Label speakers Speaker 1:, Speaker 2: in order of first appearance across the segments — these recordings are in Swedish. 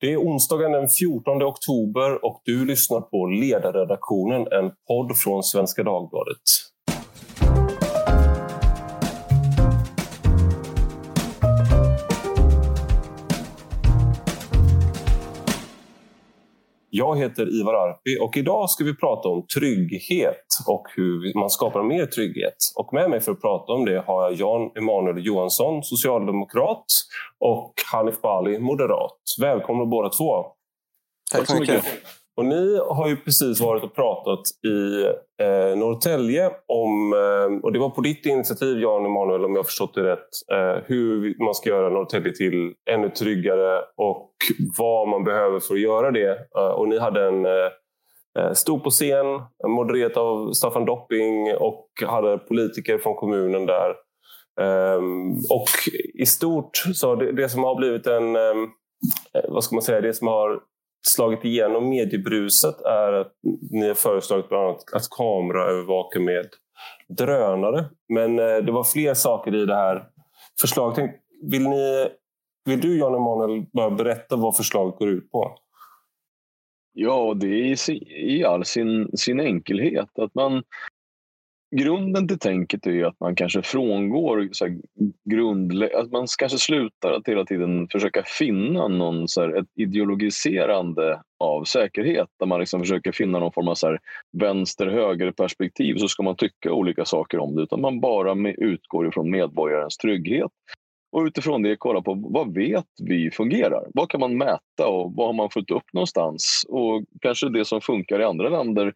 Speaker 1: Det är onsdagen den 14 oktober och du lyssnar på Ledarredaktionen, en podd från Svenska Dagbladet. Jag heter Ivar Arpi och idag ska vi prata om trygghet och hur man skapar mer trygghet. Och med mig för att prata om det har jag Jan Emanuel Johansson, socialdemokrat och Hanif Bali, moderat. Välkomna båda två.
Speaker 2: Tack så mycket.
Speaker 1: Och ni har ju precis varit och pratat i eh, Norrtälje om, eh, och det var på ditt initiativ Jan Emanuel om jag har förstått det rätt, eh, hur man ska göra Norrtälje till ännu tryggare och vad man behöver för att göra det. Eh, och ni hade en eh, eh stod på scen, modererat av Staffan Dopping och hade politiker från kommunen där. Ehm, och i stort så det, det som har blivit en, ehm, eh, vad ska man säga, det som har slagit igenom mediebruset är att ni har föreslagit bland annat att kameraövervaka med drönare. Men eh, det var fler saker i det här förslaget. Vill, ni, vill du Jan Emanuel bara berätta vad förslaget går ut på?
Speaker 2: Ja, det är i all sin, sin enkelhet. Att man grunden till tänket är ju att man kanske frångår så här, grundlä- att man kanske slutar att hela tiden försöka finna någon så här, ett ideologiserande av säkerhet där man liksom försöker finna någon form av så här, vänster-höger perspektiv så ska man tycka olika saker om det utan man bara med, utgår ifrån medborgarens trygghet och utifrån det kolla på vad vet vi fungerar? Vad kan man mäta och vad har man fått upp någonstans? Och kanske det som funkar i andra länder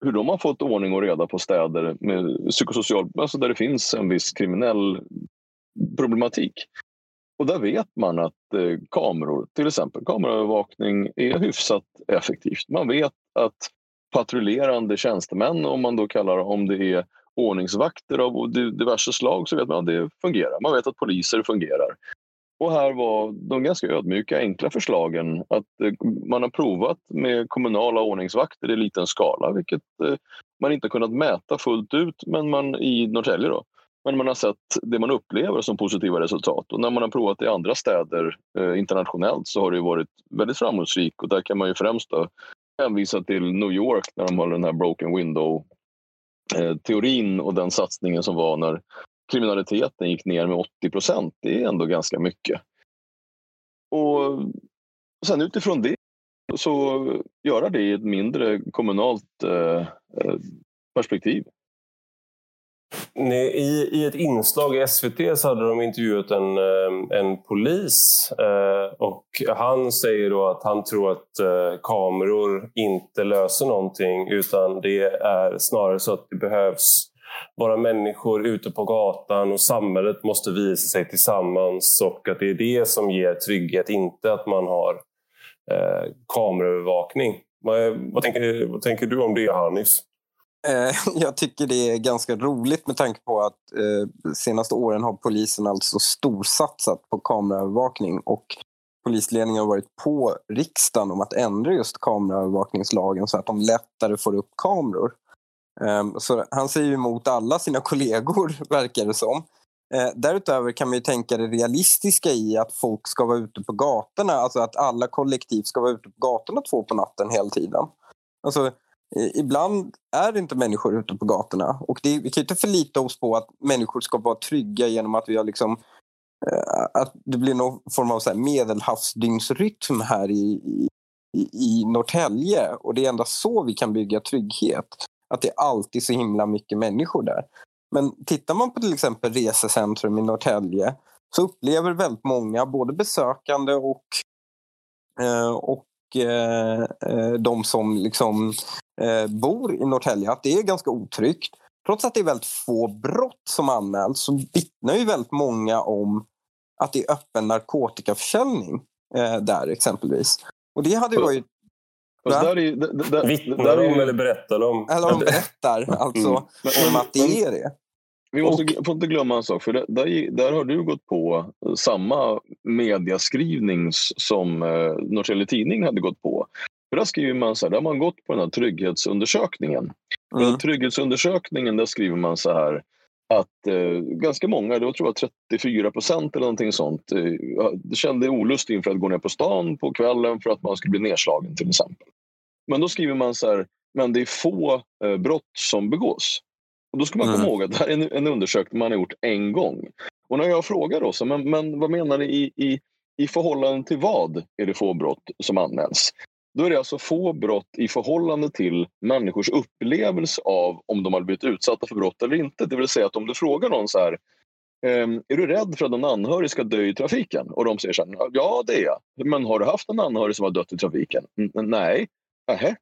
Speaker 2: hur de har fått ordning och reda på städer med psykosocial, alltså där det finns en viss kriminell problematik. Och där vet man att eh, kameror, till exempel kameraövervakning, är hyfsat effektivt. Man vet att patrullerande tjänstemän, om man då kallar om det är ordningsvakter av diverse slag, så vet man att det fungerar. Man vet att poliser fungerar. Och här var de ganska ödmjuka, enkla förslagen. Att eh, man har provat med kommunala ordningsvakter i liten skala, vilket eh, man inte kunnat mäta fullt ut men man, i Norrtälje. Då. Men man har sett det man upplever som positiva resultat. Och när man har provat i andra städer eh, internationellt så har det varit väldigt framgångsrikt. Och där kan man ju främst då hänvisa till New York när de har den här broken window-teorin eh, och den satsningen som var när kriminaliteten gick ner med 80 procent. Det är ändå ganska mycket. Och sen utifrån det så göra det i ett mindre kommunalt eh, eh perspektiv.
Speaker 1: I, I ett inslag i SVT så hade de intervjuat en, eh, en polis eh, och han säger då att han tror att kameror inte löser någonting utan det är snarare så att det behövs vara människor ute på gatan och samhället måste visa sig tillsammans och att det är det som ger trygghet, inte att man har eh, kameraövervakning. Vad, vad, tänker, vad tänker du om det, Hanif?
Speaker 3: Eh, jag tycker det är ganska roligt med tanke på att eh, senaste åren har polisen alltså storsatsat på kameraövervakning och polisledningen har varit på riksdagen om att ändra just kameraövervakningslagen så att de lättare får upp kameror. Ehm, så han säger emot alla sina kollegor, verkar det som. Ehm, därutöver kan man ju tänka det realistiska i att folk ska vara ute på gatorna, alltså att alla kollektiv ska vara ute på gatorna två på natten hela tiden. Alltså, ibland är det inte människor ute på gatorna och det, vi kan inte förlita oss på att människor ska vara trygga genom att vi har liksom eh, att det blir någon form av så här medelhavsdygnsrytm här i, i, i Norrtälje och det är endast så vi kan bygga trygghet att det är alltid så himla mycket människor där. Men tittar man på till exempel resecentrum i Norrtälje så upplever väldigt många, både besökande och, eh, och eh, eh, de som liksom, bor i Norrtälje, att det är ganska otryggt. Trots att det är väldigt få brott som anmäls så vittnar ju väldigt många om att det är öppen narkotikaförsäljning där exempelvis. Och det hade varit
Speaker 1: Vittnar de eller berättar de?
Speaker 3: Eller de berättar alltså mm. om att det är det.
Speaker 2: Vi måste, och, får inte glömma en sak, för där, där har du gått på samma mediaskrivning som eh, Norrtälje Tidning hade gått på. För där skriver man så här, där har man gått på den här trygghetsundersökningen. Mm. Den trygghetsundersökningen där skriver man så här att eh, ganska många, det tror jag 34 procent eller någonting sånt, eh, kände olust inför att gå ner på stan på kvällen för att man skulle bli nedslagen till exempel. Men då skriver man så här, men det är få eh, brott som begås. Och då ska man komma mm. ihåg att det här är en, en undersökning man har gjort en gång. Och när jag frågar då, så, men, men vad menar ni i, i, i förhållande till vad är det få brott som anmäls? Då är det alltså få brott i förhållande till människors upplevelse av om de har blivit utsatta för brott eller inte. Det vill säga att om du frågar någon så här, ehm, är du rädd för att en anhörig ska dö i trafiken? Och de säger så här, ja det är jag. Men har du haft en anhörig som har dött i trafiken? Mm, nej. Nähä.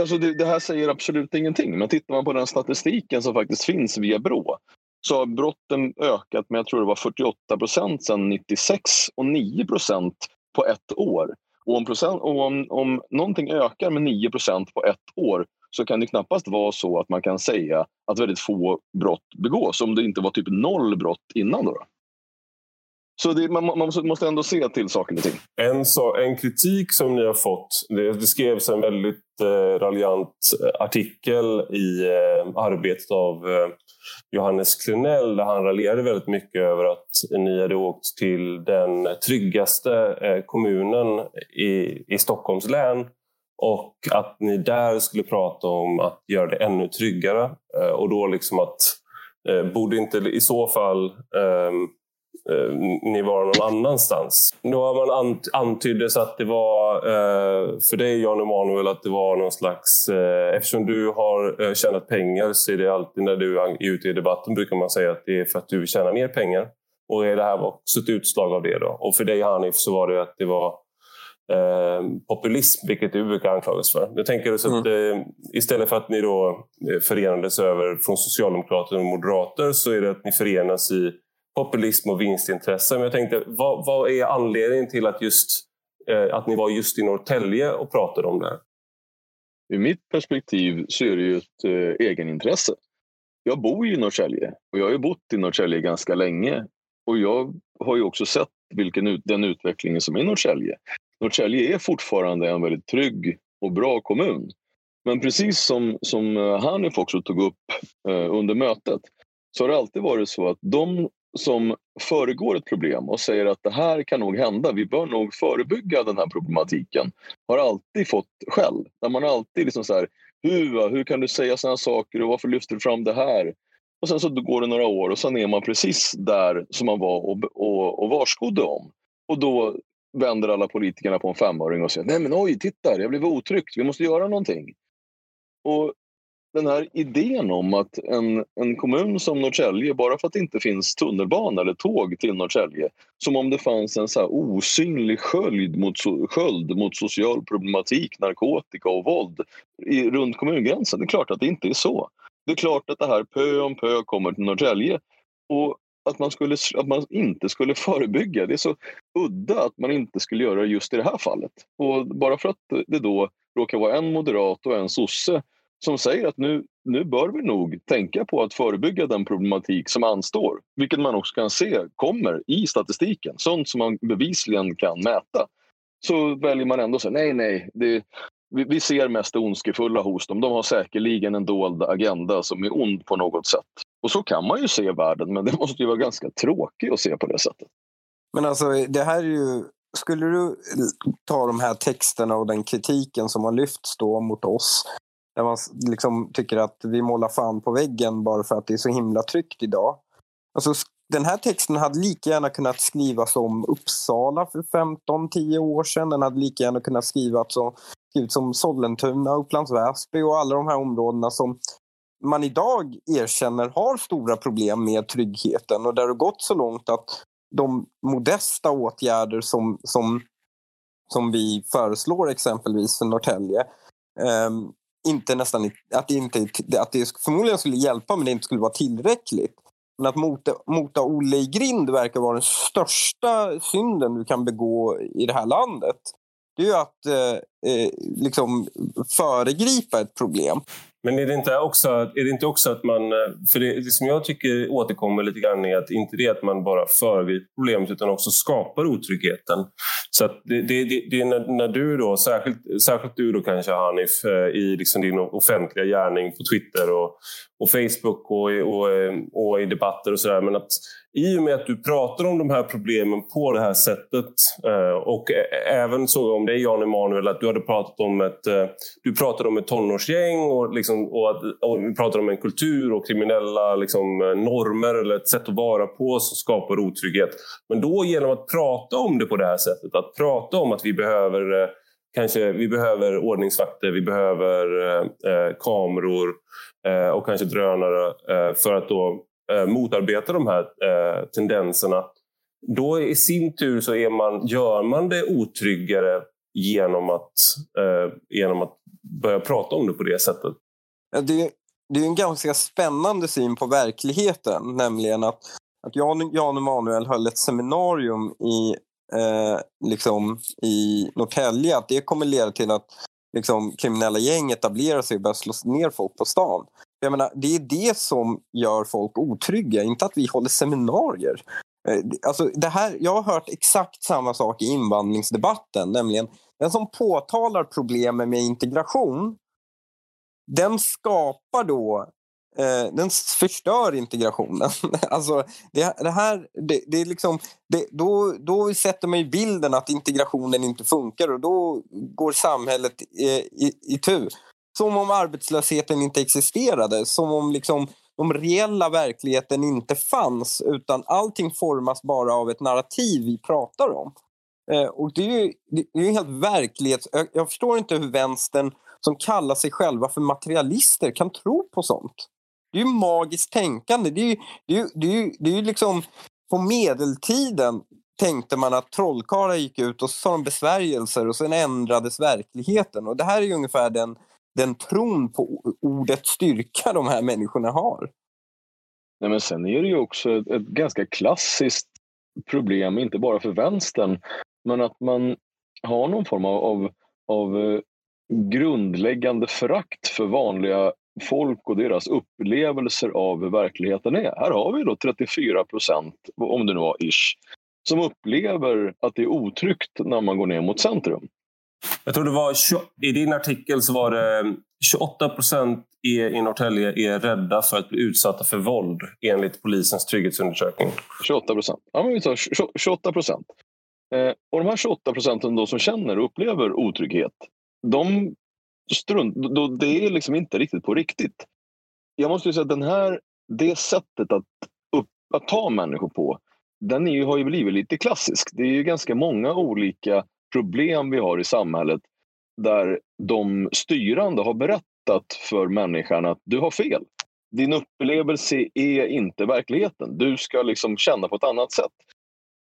Speaker 2: Alltså det, det, här säger absolut ingenting. Men tittar man på den statistiken som faktiskt finns via Brå så har brotten ökat med jag tror det var 48 procent sedan 96 och 9 procent på ett år. Och om, procent, och om, om någonting ökar med 9% på ett år så kan det knappast vara så att man kan säga att väldigt få brott begås om det inte var typ noll brott innan. Då. Så det, man, man, måste ändå se till saker och ting.
Speaker 1: En, så, en kritik som ni har fått, det, det skrevs en väldigt eh, raljant eh, artikel i eh, arbetet av eh, Johannes Klenell där han raljerade väldigt mycket över att ni hade åkt till den tryggaste eh, kommunen i, i Stockholms län och att ni där skulle prata om att göra det ännu tryggare. Eh, och då liksom att eh, borde inte i så fall ehm, eh, ni vara någon annanstans. Då har man ant antyddes att det var, eh, för dig Jan Emanuel, att det var någon slags... Eh, eftersom du har eh, tjänat pengar så är det alltid när du är ute i debatten brukar man säga att det är för att du tjänar mer pengar. Och det här var också ett utslag av det. Då. Och för dig Hanif så var det att det var eh, populism, vilket du brukar anklagas för. Jag tänker så att mm. eh, istället för att ni då förenades över från Socialdemokrater och Moderater så är det att ni förenas i populism och vinstintresse. Men jag tänkte, vad, vad är anledningen till att, just, eh, att ni var just i Norrtälje och pratade om det här?
Speaker 2: Ur mitt perspektiv så är det ju ett eh, egenintresse. Jag bor ju i Norrtälje och jag har ju bott i Norrtälje ganska länge. Och jag har ju också sett vilken den utvecklingen som är i Norrtälje. Norrtälje är fortfarande en väldigt trygg och bra kommun. Men precis som, som eh, Hanif också tog upp eh, under mötet så har det alltid varit så att de som föregår ett problem och säger att det här kan nog hända, vi bör nog förebygga den här problematiken, har alltid fått skäll. Där man alltid liksom så här, hur, hur kan du säga sådana saker och varför lyfter du fram det här? Och sen så går det några år och sen är man precis där som man var och, och, och varskodde om. Och då vänder alla politikerna på en femöring och säger nej men oj, titta, jag blev otryggt, vi måste göra någonting. Och den här idén om att en, en kommun som Norrtälje, bara för att det inte finns tunnelbana eller tåg till Norrtälje, som om det fanns en så osynlig sköld mot, sköld mot social problematik, narkotika och våld i, runt kommungränsen. Det är klart att det inte är så. Det är klart att det här pö om pö kommer till Norrtälje. Och att man, skulle, att man inte skulle förebygga, det är så udda att man inte skulle göra det just i det här fallet. Och bara för att det då råkar vara en moderat och en sosse som säger att nu, nu bör vi nog tänka på att förebygga den problematik som anstår. Vilket man också kan se kommer i statistiken, sånt som man bevisligen kan mäta. Så väljer man ändå att säga nej, nej, det, vi, vi ser mest det ondskefulla hos dem. De har säkerligen en dold agenda som är ond på något sätt. Och så kan man ju se världen, men det måste ju vara ganska tråkigt att se på det sättet.
Speaker 3: Men alltså, det här är ju skulle du ta de här texterna och den kritiken som har lyfts då mot oss där man liksom tycker att vi målar fan på väggen bara för att det är så himla tryggt idag. Alltså, den här texten hade lika gärna kunnat skrivas om Uppsala för 15-10 år sedan. Den hade lika gärna kunnat skrivas om, skrivas om Sollentuna, Upplands Väsby och alla de här områdena som man idag erkänner har stora problem med tryggheten och där det gått så långt att de modesta åtgärder som, som, som vi föreslår exempelvis för Norrtälje um, inte nästan, att, det inte, att det förmodligen skulle hjälpa men det inte skulle vara tillräckligt. Men att mota, mota Olle i grind verkar vara den största synden du kan begå i det här landet. Det är ju att eh, eh liksom föregripa ett problem.
Speaker 1: Men är det inte också, är det inte också att man... Eh, för det, det som jag tycker återkommer lite grann är att inte det att man bara föregriper problemet utan också skapar otryggheten. Så det, det, det, det, är när, när du då, särskilt, särskilt du då kanske Hanif, eh, i liksom din offentliga gärning på Twitter och, och Facebook och, och, eh, och i debatter och sådär. Men att i och med att du pratar om de här problemen på det här sättet eh, och även så om dig Jan Emanuel att du hade pratat om ett, eh, du pratade om ett tonårsgäng och, liksom, och, att, och vi pratade om en kultur och kriminella liksom, normer eller ett sätt att vara på som skapar otrygghet. Men då genom att prata om det på det här sättet, att prata om att vi behöver eh, kanske vi behöver ordningsvakter, vi behöver eh, eh, kameror eh, och kanske drönare eh, för att då eh, motarbeta de här eh, tendenserna. Då i sin tur så är man, gör man det otryggare genom att, eh, genom att börja prata om det på det sättet.
Speaker 3: Ja, det, det är en ganska spännande syn på verkligheten, nämligen att, att Jan, Jan Emanuel höll ett seminarium i eh, liksom i Norrtälje att det kommer leda till att liksom, kriminella gäng etablerar sig och börjar slå ner folk på stan. Jag menar, det är det som gör folk otrygga, inte att vi håller seminarier. Eh, alltså, det här, jag har hört exakt samma sak i invandringsdebatten, nämligen den som påtalar problemen med integration den skapar då eh, den förstör integrationen. alltså, det, det här, det, det är liksom, det, då, då sätter man ju bilden att integrationen inte funkar och då går samhället eh, i, i tur. Som om arbetslösheten inte existerade, som om liksom de reella verkligheten inte fanns utan allting formas bara av ett narrativ vi pratar om. Eh, och det är ju det är helt verklighets... Jag, jag förstår inte hur vänstern som kallar sig själva för materialister kan tro på sånt. Det är ju magiskt tänkande. Det är ju, det är, det är, det är liksom på medeltiden tänkte man att trollkarlar gick ut och sa de besvärjelser och sen ändrades verkligheten. Och det här är ungefär den, den tron på ordets styrka de här människorna har.
Speaker 2: Nej, men sen är det ju också ett, ett ganska klassiskt problem, inte bara för vänstern, men att man har någon form av, av, av eh, grundläggande förakt för vanliga folk och deras upplevelser av hur verkligheten är. Här har vi då 34 procent, om det nu var ish, som upplever att det är otryggt när man går ner mot centrum.
Speaker 1: Jag tror det var, i din artikel så var det 28 procent i Norrtälje är rädda för att bli utsatta för våld enligt polisens trygghetsundersökning.
Speaker 2: 28 procent. Ja, men vi tar 28 procent. Eh, och de här 28 procenten som känner och upplever otrygghet, de strunt, då, det är liksom inte riktigt på riktigt. Jag måste säga att den här, det sättet att, upp, att ta människor på, den är ju, har ju blivit lite klassisk. Det är ju ganska många olika problem vi har i samhället där de styrande har berättat för människan att du har fel. Din upplevelse är inte verkligheten. Du ska liksom känna på ett annat sätt.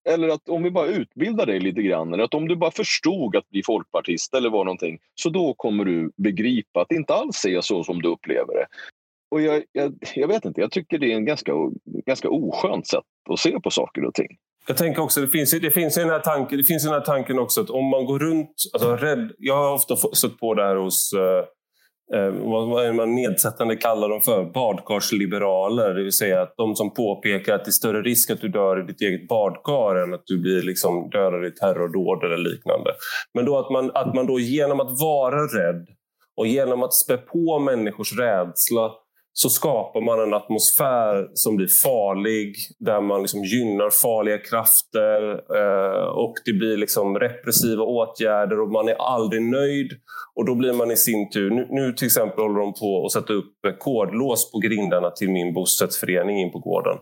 Speaker 2: Eller att om vi bara utbildar dig lite grann, eller att om du bara förstod att bli folkpartist eller var någonting, så då kommer du begripa att det inte alls är så som du upplever det. Och jag, jag, jag vet inte, jag tycker det är en ganska, ganska oskönt sätt att se på saker och ting.
Speaker 1: Jag tänker också, det finns, det finns den här tanken, det finns den här tanken också att om man går runt, alltså rädd, jag har ofta stött på det här hos uh eh, Eh, vad är man nedsättande kallar dem för, badkarsliberaler. Det vill säga att de som påpekar att det är större risk att du dör i ditt eget badkar än att du blir liksom dödad i terrordåd eller liknande. Men då att man, att man då genom att vara rädd och genom att spä på människors rädsla så skapar man en atmosfär som blir farlig, där man liksom gynnar farliga krafter eh, och det blir liksom repressiva åtgärder och man är aldrig nöjd. Och då blir man i sin tur, nu, nu till exempel håller de på att sätta upp kodlås på grindarna till min bostadsförening in på gården.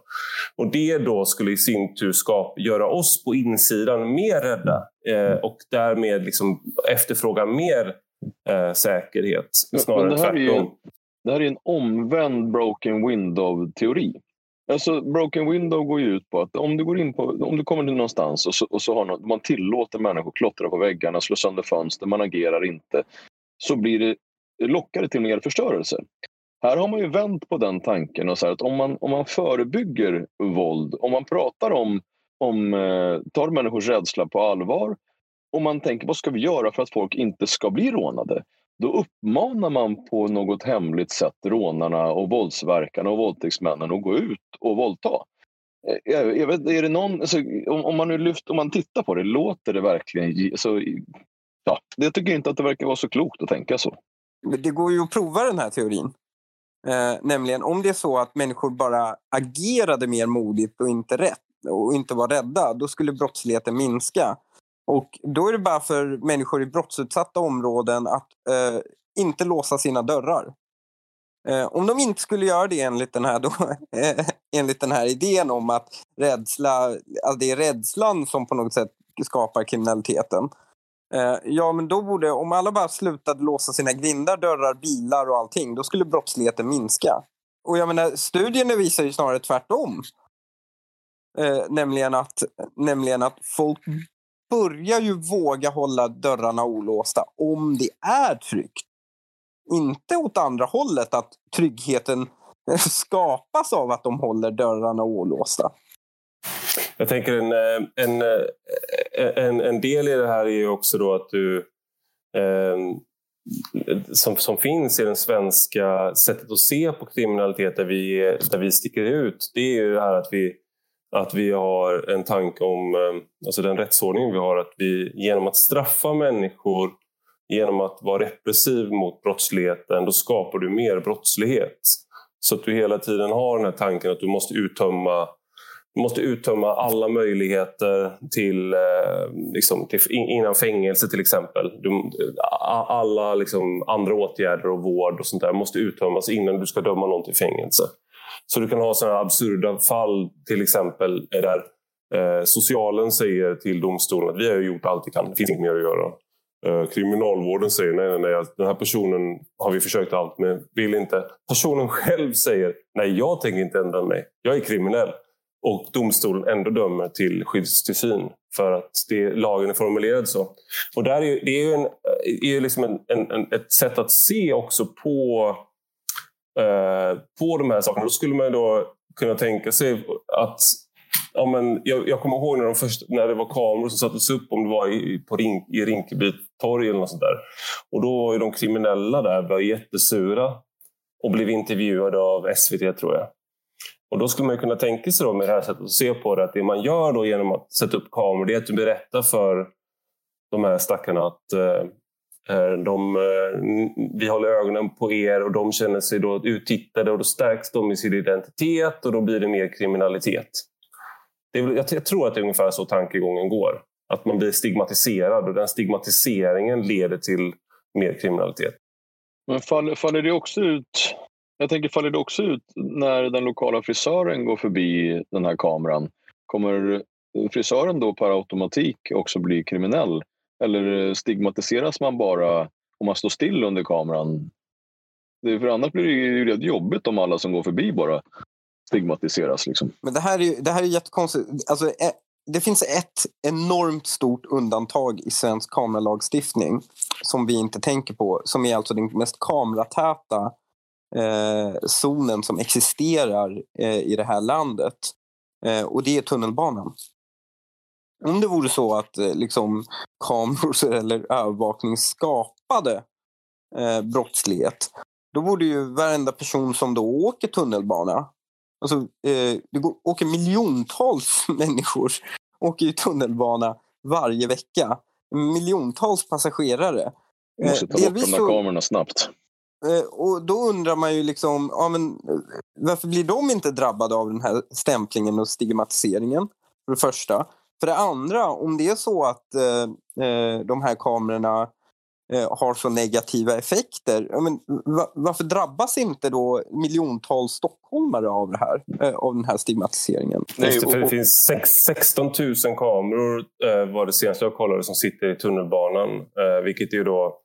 Speaker 1: Och det då skulle i sin tur skapa, göra oss på insidan mer rädda eh, och därmed liksom efterfråga mer eh, säkerhet snarare än tvärtom.
Speaker 2: Det här är en omvänd broken window-teori. Alltså, broken window går ju ut på att om du, går in på, om du kommer till någonstans och så, och så har något, man tillåter människor klottra på väggarna, slå sönder fönster, man agerar inte, så blir det, lockar det till mer förstörelse. Här har man ju vänt på den tanken och sagt att om man, om man förebygger våld, om man pratar om, om eh, tar människors rädsla på allvar och man tänker vad ska vi göra för att folk inte ska bli rånade? Då uppmanar man på något hemligt sätt rånarna och våldsverkarna och våldtäktsmännen att gå ut och våldta. Eh, jag, jag vet, är det någon, alltså, om, om, man nu lyfter, om man tittar på det, låter det verkligen... Alltså, ja, jag tycker inte att det verkar vara så klokt att tänka så.
Speaker 3: Det går ju att prova den här teorin. Eh, nämligen om det är så att människor bara agerade mer modigt och inte rätt och inte var rädda, då skulle brottsligheten minska. Och då är det bara för människor i brottsutsatta områden att eh, inte låsa sina dörrar. Eh, om de inte skulle göra det enligt den här, då, eh, enligt den här idén om att rädsla, alltså det är rädslan som på något sätt skapar kriminaliteten. Eh, ja, men då borde, om alla bara slutade låsa sina grindar, dörrar, bilar och allting, då skulle brottsligheten minska. Och jag menar, studierna visar ju snarare tvärtom. Eh, nämligen, att, nämligen att folk börjar ju våga hålla dörrarna olåsta om det är tryggt. Inte åt andra hållet, att tryggheten skapas av att de håller dörrarna olåsta.
Speaker 1: Jag tänker en, eh, en, eh, eh, en, en del i det här är ju också då att du eh, som, som finns i det svenska sättet att se på kriminalitet där vi, där vi sticker ut, det är ju det här att vi, att vi har en tanke om, eh, alltså den rättsordning vi har, att vi genom att straffa människor, genom att vara repressiv mot brottsligheten, då skapar du mer brottslighet. Så att du hela tiden har den här tanken att du måste uttömma du måste uttömma alla möjligheter till, eh, liksom, till, innan fängelse till exempel. Du, alla liksom, andra åtgärder och vård och sånt där måste uttömmas innan du ska döma någon till fängelse. Så du kan ha sådana absurda fall, till exempel där eh, socialen säger till domstolen att vi har gjort allt vi kan, det finns inget mer att göra. Eh, kriminalvården säger nej, nej, nej, den här personen har vi försökt allt med, vill inte. Personen själv säger nej, jag tänker inte ändra mig, jag är kriminell och domstolen ändå dömer till skyddstillsyn för att det, lagen är formulerad så. Och där är, det är ju, en, eh, är liksom en, en, ett sätt att se också på, Eh, på de här sakerna. Då skulle man då kunna tänka sig att Ja, men jag, jag kommer ihåg när, de först, när det var kameror som sattes upp, om det var i, på Rink, i Rinkeby torg eller något sånt där. Och då var ju de kriminella där var jättesura och blev intervjuade av SVT tror jag. Och då skulle man kunna tänka sig då med det här sättet att se på det att det man gör då genom att sätta upp kameror det är att du berättar för de här stackarna att eh Eh, de, eh, vi håller ögonen på er och de känner sig då uttittade och då stärks de i sin identitet och då blir det mer kriminalitet. Det är, jag, jag tror att det är ungefär så tankegången går. Att man blir stigmatiserad och den stigmatiseringen leder till mer kriminalitet.
Speaker 2: Men faller, faller det också ut jag tänker, faller det också ut när den lokala frisören går förbi den här kameran? Kommer frisören då per automatik också bli kriminell? Eller eh, stigmatiseras man bara om man står still under kameran? Det, för annars blir det ju rätt jobbigt om alla som går förbi bara stigmatiseras. Liksom.
Speaker 3: Men det här är, det här är jättekonstigt. Alltså, eh, det finns ett enormt stort undantag i svensk kameralagstiftning som vi inte tänker på, som är alltså den mest kameratäta eh, zonen som existerar eh, i det här landet. Eh, och det är tunnelbanan. Om det vore så att eh, liksom, kameror eller övervakning skapade eh, brottslighet då borde ju varenda person som då åker tunnelbana Alltså, eh, det går, åker miljontals människor åker i tunnelbana varje vecka. Miljontals passagerare.
Speaker 2: Vi måste ta bort de där kamerorna snabbt.
Speaker 3: Eh, och då undrar man ju liksom, ja, men, varför blir de inte drabbade av den här stämplingen och stigmatiseringen? För det första. För det andra, om det är så att eh, eh de här kamerorna Eh, har så negativa effekter. Men, varför drabbas inte då miljontals stockholmare av det här? Eh, av den här stigmatiseringen?
Speaker 1: Nej, det, för det finns sex, 16 000 kameror eh, var det senaste jag kollade som sitter i tunnelbanan. vilket ju då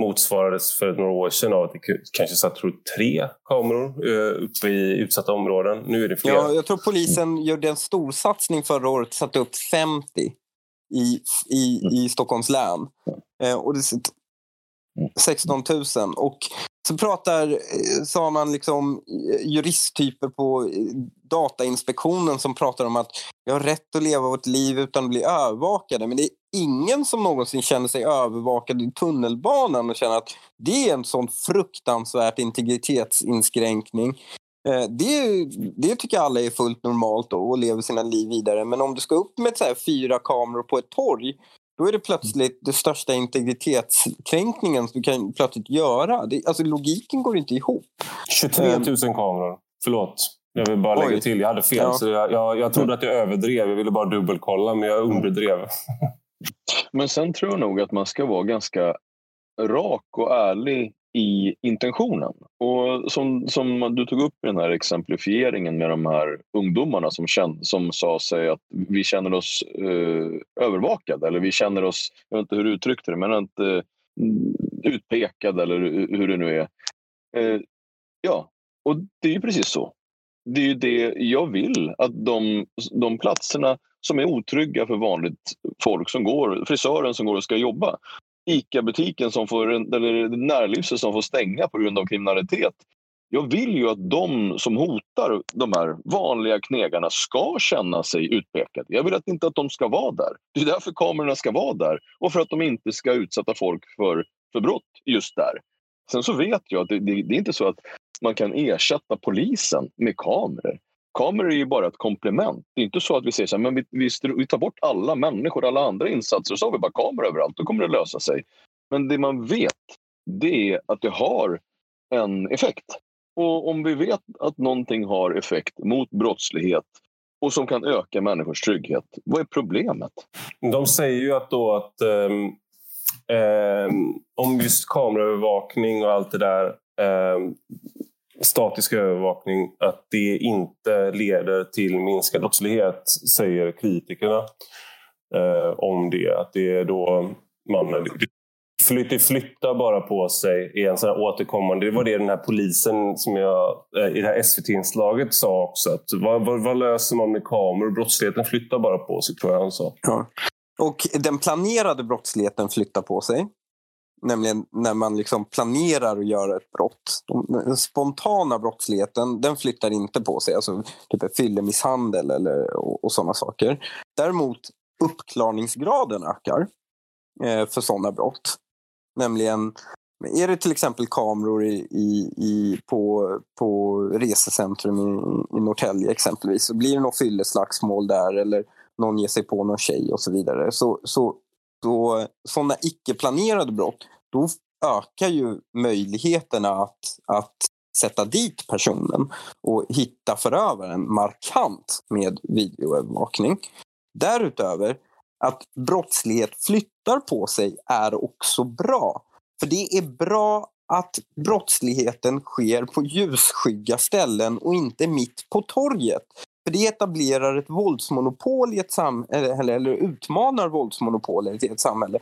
Speaker 1: motsvarades för några år sedan av att det kanske satt tror, tre kameror uppe i utsatta områden. Nu är det fler.
Speaker 3: Ja, jag tror polisen gjorde en stor satsning förra året satte upp 50 i, i, i Stockholms län. och det, 16 000. Och så pratar, eh, sa man liksom eh, juristtyper på eh, Datainspektionen som pratar om att vi har rätt att leva vårt liv utan att bli övervakade. Men det är ingen som någonsin känner sig övervakad i tunnelbanan och känner att det är en sån fruktansvärt integritetsinskränkning. Det, det tycker alla är fullt normalt då och lever sina liv vidare. Men om du ska upp med så fyra kameror på ett torg då är det plötsligt det största integritetskränkningen som du kan plötsligt göra. Det, alltså logiken går inte ihop.
Speaker 1: 23 000 kameror. Förlåt. Jag vill bara lägga Oj. till. Jag hade fel. Ja. Så jag, jag, jag trodde att jag överdrev. Jag ville bara dubbelkolla, men jag underdrev.
Speaker 2: Men sen tror jag nog att man ska vara ganska rak och ärlig i intentionen. Och som, som du tog upp i den här exemplifieringen med de här ungdomarna som, känd, som sa sig att vi känner oss eh, övervakade eller vi känner oss, jag vet inte hur du uttryckte det, men inte eh, mm, utpekade eller hur det nu är. Eh, ja, och det är ju precis så. Det är ju det jag vill, att de, de platserna som är otrygga för vanligt folk som går, frisören som går och ska jobba, ICA-butiken som får, eller närlivset som får stänga på grund av kriminalitet. Jag vill ju att de som hotar de här vanliga knegarna ska känna sig utpekade. Jag vill att inte att de ska vara där. Det är därför kamerorna ska vara där och för att de inte ska utsätta folk för, för brott just där. Sen så vet jag att det, det, det är inte så att man kan ersätta polisen med kameror. Kameror är ju bara ett komplement. Det är inte så att vi säger så här, men vi, vi, vi tar bort alla människor, alla andra insatser och så har vi bara kameror överallt. Då kommer det lösa sig. Men det man vet, det är att det har en effekt. Och om vi vet att någonting har effekt mot brottslighet och som kan öka människors trygghet, vad är problemet?
Speaker 1: De säger ju att då att um, um, om just kameraövervakning och allt det där um, statisk övervakning att det inte leder till minskad brottslighet, säger kritikerna eh, om det. Att det är då man flyttar, flyttar bara på sig i en sån här återkommande... Det var det den här polisen som jag eh, i det här SVT-inslaget sa också. Att vad, vad, vad, löser man med kameror? Brottsligheten flyttar bara på sig, tror jag han sa.
Speaker 3: Ja. Och den planerade brottsligheten flyttar på sig. Nämligen när man liksom planerar att göra ett brott. Den spontana brottsligheten den flyttar inte på sig, alltså typ fyllemisshandel eller, och, och sådana saker. Däremot uppklarningsgraden ökar eh, för sådana brott. Nämligen, är det till exempel kameror i, i, i, på, på resecentrum i, i Norrtälje exempelvis, så blir det något fylleslagsmål där eller någon ger sig på någon tjej och så vidare. Så, så, då sådana icke-planerade brott då ökar ju möjligheterna att, att sätta dit personen och hitta förövaren markant med videoövervakning. Därutöver, att brottslighet flyttar på sig är också bra. För det är bra att brottsligheten sker på ljusskygga ställen och inte mitt på torget. För det etablerar ett våldsmonopol i ett samhälle, eller utmanar våldsmonopolet i ett samhälle.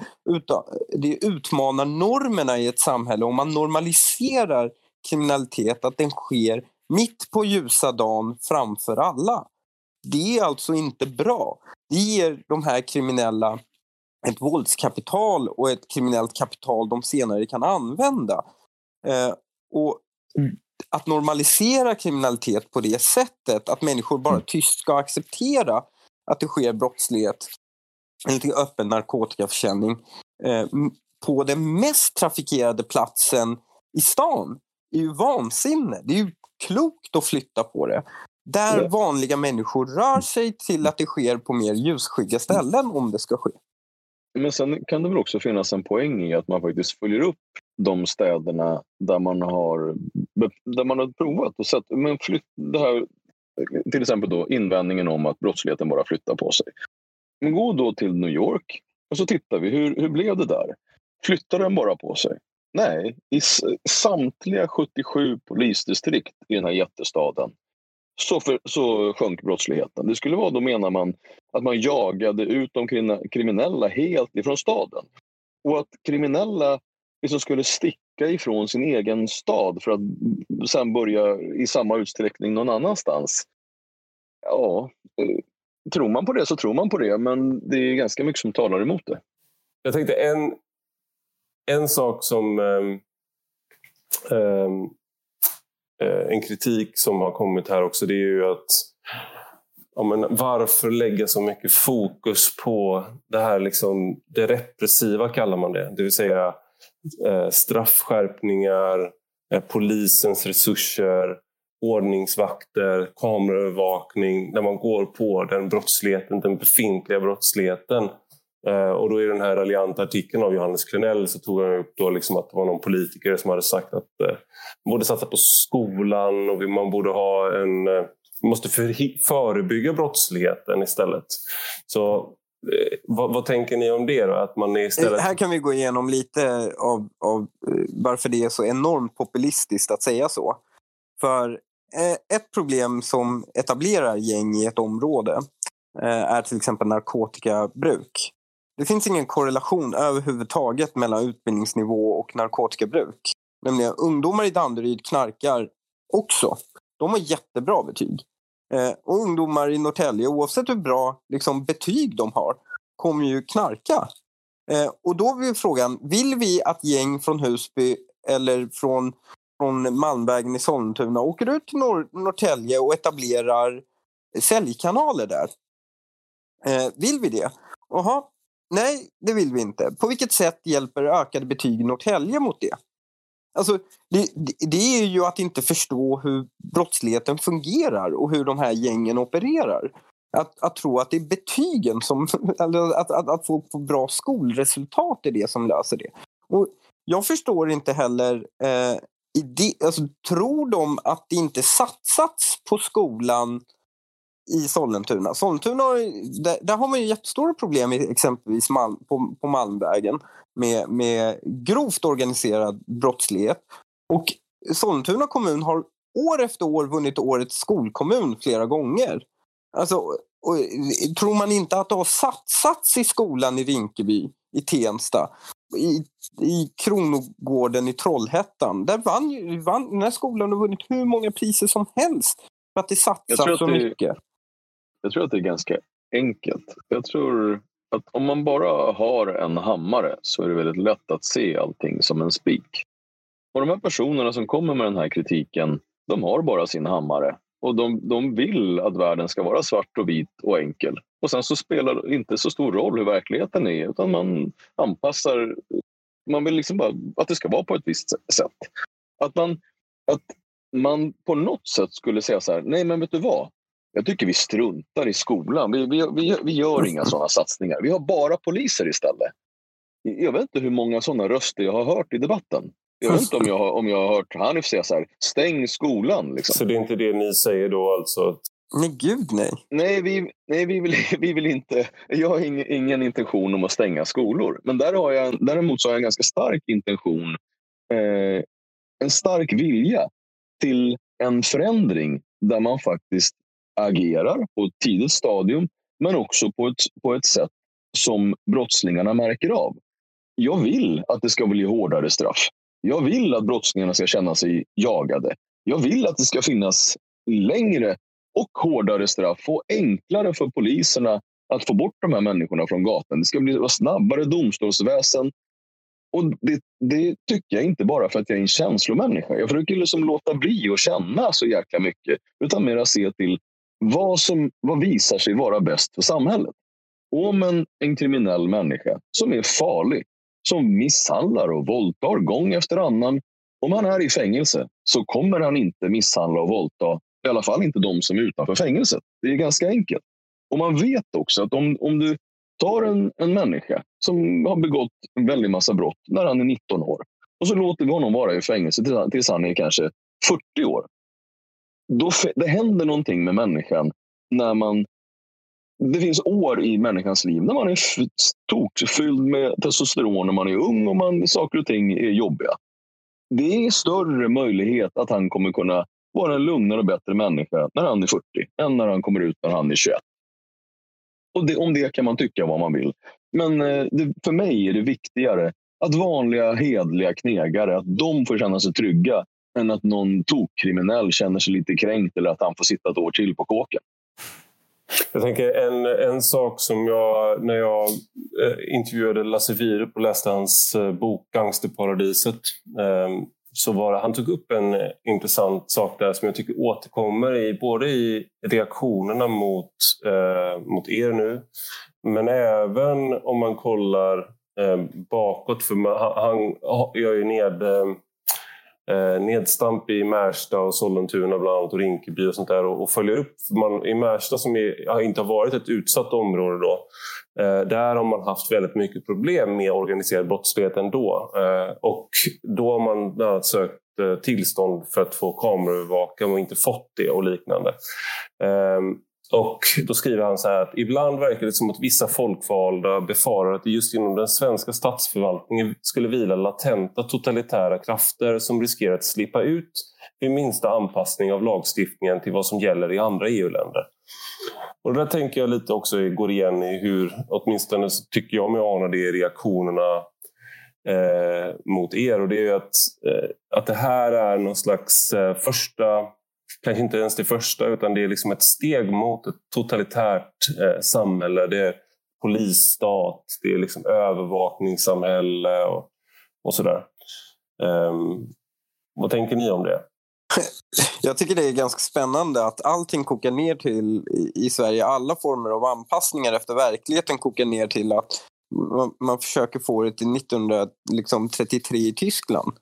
Speaker 3: Det utmanar normerna i ett samhälle om man normaliserar kriminalitet, att den sker mitt på ljusa dagen framför alla. Det är alltså inte bra. Det ger de här kriminella ett våldskapital och ett kriminellt kapital de senare kan använda. Eh, och mm att normalisera kriminalitet på det sättet, att människor bara mm. tyst ska acceptera att det sker brottslighet eller öppen narkotikaförsäljning eh, på den mest trafikerade platsen i stan är ju vansinne. Det är ju klokt att flytta på det. Där mm. vanliga människor rör sig till att det sker på mer ljusskygga ställen om det ska ske.
Speaker 2: Men sen kan det väl också finnas en poäng i att man faktiskt följer upp de städerna där man har, där man har provat och sett men flytt, det här, till exempel då invändningen om att brottsligheten bara flyttar på sig. Men gå då till New York och så tittar vi, hur, hur blev det där? Flyttar den bara på sig? Nej, i samtliga 77 polisdistrikt i den här jättestaden så, för, så sjönk brottsligheten. Det skulle vara, då menar man, att man jagade ut de kriminella helt ifrån staden. Och att kriminella liksom skulle sticka ifrån sin egen stad för att sen börja i samma utsträckning någon annanstans. Ja, eh, tror man på det så tror man på det, men det är ganska mycket som talar emot det.
Speaker 1: Jag tänkte en, en sak som um, um, en kritik som har kommit här också, det är ju att ja, men varför lägga så mycket fokus på det här liksom, det repressiva kallar man det. Det vill säga Eh, straffskärpningar, eh, polisens resurser, ordningsvakter, kameraövervakning när man går på den brottsligheten, den befintliga brottsligheten. Eh, och då i den här raljanta artikeln av Johannes Klenell så tog han upp då liksom att det var någon politiker som hade sagt att man borde satsa på skolan och man borde ha en... Man måste förebygga brottsligheten istället. Så vad, vad, tänker ni om det? Då? Att man istället...
Speaker 3: Här kan vi gå igenom lite av, av eh, varför det är så enormt populistiskt att säga så. För eh, ett problem som etablerar gäng i ett område är till exempel narkotikabruk. Det finns ingen korrelation överhuvudtaget mellan utbildningsnivå och narkotikabruk. Nämligen ungdomar i Danderyd knarkar också. De har jättebra betyg. Eh, och ungdomar i Norrtälje, oavsett hur bra liksom, betyg de har, kommer ju knarka. Eh, och då är frågan, vill vi att gäng från Husby eller från, från Malmvägen i Sollentuna åker ut till Nor Norrtälje och etablerar säljkanaler där? Eh, vill vi det? Jaha, Nej, det vill vi inte. På vilket sätt hjälper ökade betyg i Norrtälje mot det? Alltså, det, det, är ju att inte förstå hur brottsligheten fungerar och hur de här gängen opererar. Att, att tro att det är betygen som... Eller att, att, att få, får bra skolresultat är det som löser det. Och jag förstår inte heller... Eh, det, alltså, tror de att det inte satsats på skolan i Sollentuna. Sollentuna där, där, har man ju jättestora problem exempelvis Malm, på, på Malmvägen med, med grovt organiserad brottslighet. Och Sollentuna kommun har år efter år vunnit årets skolkommun flera gånger. Alltså, och, tror man inte att det har satsats i skolan i Rinkeby, i Tensta, i, i Kronogården i Trollhättan. Där vann, vann, den här skolan har vunnit hur många priser som helst för att det satsas så det, mycket.
Speaker 2: Jag tror att det är ganska enkelt. Jag tror att om man bara har en hammare så är det väldigt lätt att se allting som en spik. Och de här personerna som kommer med den här kritiken, de har bara sin hammare. Och de, de vill att världen ska vara svart och vit och enkel. Och sen så spelar det inte så stor roll hur verkligheten är, utan man anpassar... Man vill liksom bara att det ska vara på ett visst sätt. Att man, att man på något sätt skulle säga så här, nej men vet du vad? Jag tycker vi struntar i skolan. Vi, vi, vi, vi gör inga sådana satsningar. Vi har bara poliser istället. Jag vet inte hur många sådana röster jag har hört i debatten. Jag vet inte om jag har, om jag har hört Hanif säga så här, stäng skolan. Liksom.
Speaker 1: Så det är inte det ni säger då alltså?
Speaker 3: Nej, gud nej.
Speaker 2: Nej, vi, nej vi, vill, vi vill inte. Jag har ingen, ingen intention om att stänga skolor. Men där har jag, däremot så har jag en ganska stark intention. Eh, en stark vilja till en förändring där man faktiskt agerar på ett tidigt stadium men också på ett, på ett sätt som brottslingarna märker av. Jag vill att det ska bli hårdare straff. Jag vill att brottslingarna ska känna sig jagade. Jag vill att det ska finnas längre och hårdare straff och enklare för poliserna att få bort de här människorna från gatan. Det ska bli snabbare domstolsväsen. Och det, det, tycker jag inte bara för att jag är en känslomänniska. Jag försöker liksom låta bli att känna så jäkla mycket. Utan mer se till vad som vad visar sig vara bäst för samhället. Om en, en kriminell människa som är farlig, som misshandlar och våldtar gång efter annan. Om han är i fängelse så kommer han inte misshandla och våldta, i alla fall inte de som är utanför fängelset. Det är ganska enkelt. Och man vet också att om, om du tar en, en människa som har begått en väldig massa brott när han är 19 år och så låter vi honom vara i fängelse tills han är kanske 40 år då, det händer någonting med människan när man... Det finns år i människans liv när man är stort fylld med testosteron när man är ung och man, saker och ting är jobbiga. Det är större möjlighet att han kommer kunna vara en lugnare och bättre människa när han är 40 än när han kommer ut när han är 21. Och det, om det kan man tycka vad man vill. Men eh, det, för mig är det viktigare att vanliga hedliga knegare att de får känna sig trygga än att någon tokkriminell känner sig lite kränkt eller att han får sitta ett år till på kåken.
Speaker 1: Jag tänker en, en sak som jag, när jag eh, intervjuade Lasse Wierup och läste hans eh, bok Gangsterparadiset, eh, så var det, han tog upp en intressant sak där som jag tycker återkommer i, både i reaktionerna mot, eh, mot er nu, men även om man kollar eh, bakåt. För man, han, han gör ju ned ehm, eh, nedstamp i Märsta och Sollentuna bland annat och Rinkeby och sånt där och, och följer upp. Man, I Märsta som är, inte har varit ett utsatt område då, eh, där har man haft väldigt mycket problem med organiserad brottslighet ändå. Eh, och då har man bland annat sökt eh, tillstånd för att få kameraövervaka och inte fått det och liknande. Ehm, och då skriver han så här att ibland verkar det som att vissa folkvalda befarar att det just inom den svenska statsförvaltningen skulle vila latenta totalitära krafter som riskerar att slippa ut vid minsta anpassning av lagstiftningen till vad som gäller i andra EU-länder. Och det där tänker jag lite också går igen i hur, åtminstone tycker jag mig ana det i reaktionerna eh, mot er. Och det är att, eh, att det här är någon slags eh, första kanske inte ens det första, utan det är liksom ett steg mot ett totalitärt eh, samhälle. Det är polisstat, det är liksom övervakningssamhälle och, och sådär. Um, vad tänker ni om det?
Speaker 3: Jag tycker det är ganska spännande att allting kokar ner till, i Sverige, alla former av anpassningar efter verkligheten kokar ner till att man, man försöker få det till 1933 liksom i Tyskland.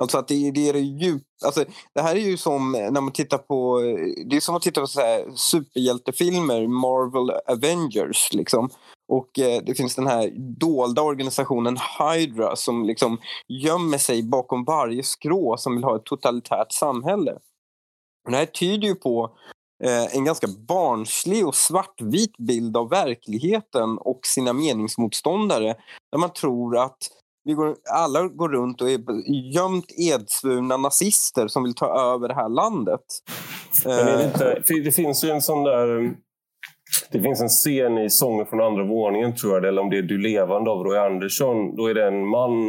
Speaker 3: Alltså att det, det är det djup, alltså det här är ju som när man tittar på, det är som att titta på så här superhjältefilmer, Marvel Avengers liksom. Och eh, det finns den här dolda organisationen Hydra som liksom gömmer sig bakom varje skrå som vill ha ett totalitärt samhälle. Och det här tyder ju på eh, en ganska barnslig och svartvit bild av verkligheten och sina meningsmotståndare. Där man tror att vi går, alla går runt och är gömt edsvurna nazister som vill ta över det här landet.
Speaker 1: Är det, inte, det finns ju en sån där... Det finns en scen i Sånger från andra våningen, tror jag, eller om det är Du levande av Roy Andersson. Då är det en man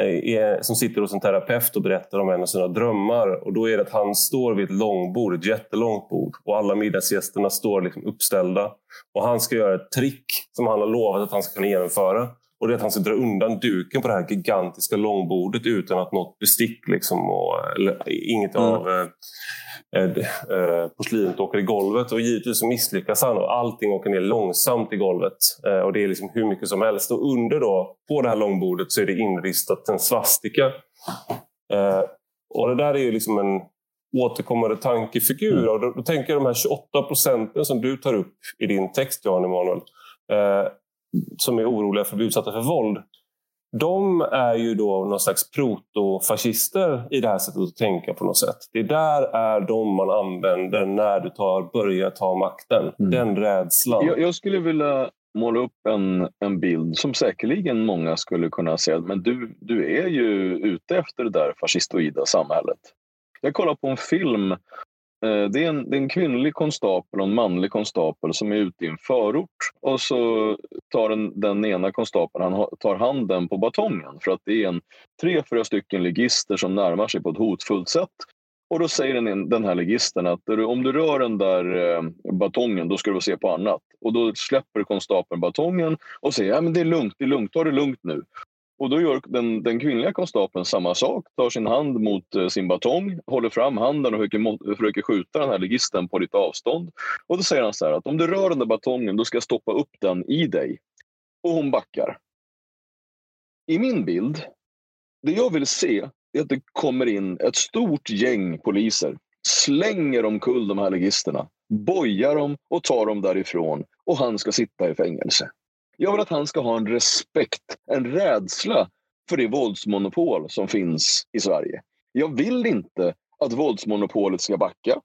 Speaker 1: eh, som sitter hos en terapeut och berättar om en av sina drömmar. Och då är det att han står vid ett långbord, ett jättelångt bord. Och alla middagsgästerna står liksom uppställda. Och han ska göra ett trick som han har lovat att han ska kunna genomföra. Och det är att han ska dra undan duken på det här gigantiska långbordet utan att något bestick liksom, och, eller, inget mm. av eh, eh, porslinet åker i golvet. Och givetvis så misslyckas han och allting åker ner långsamt i golvet. Eh, och det är liksom hur mycket som helst. Och under då, på det här långbordet så är det inristat en svastika. Eh, och det där är ju liksom en återkommande tankefigur. Mm. Och då, då, tänker jag de här 28 procenten som du tar upp i din text, Jan Emanuel. Eh, som är oroliga för att bli utsatta för våld. De är ju då någon slags protofascister i det här sättet att tänka på något sätt. Det där är de man använder när du tar, börjar ta makten. Mm. Den rädslan.
Speaker 2: Jag, jag, skulle vilja måla upp en, en bild som säkerligen många skulle kunna säga men du, du är ju ute efter det där fascistoida samhället. Jag kollade på en film Eh, det är, en, det är en kvinnlig konstapel och en manlig konstapel som är ute i en förort. Och så tar den, den ena konstapeln han tar handen på batongen för att det är en tre, fyra stycken ligister som närmar sig på ett hotfullt sätt. Och då säger den, den här ligisten att om du rör den där eh, batongen då ska du se på annat. Och då släpper konstapeln batongen och säger ja, det är lugnt, det är lugnt, ta det lugnt nu. Och då gör den, den kvinnliga konstapeln samma sak, tar sin hand mot eh, sin batong, håller fram handen och försöker, försöker skjuta den här ligisten på lite avstånd. Och då säger han så här att om du rör den där batongen då ska jag stoppa upp den i dig. Och hon backar. I min bild, det jag vill se är att det kommer in ett stort gäng poliser, slänger omkull de här ligisterna, bojar dem och tar dem därifrån och han ska sitta i fängelse. Jag vill att han ska ha en respekt, en rädsla för det våldsmonopol som finns i Sverige. Jag vill inte att våldsmonopolet ska backa.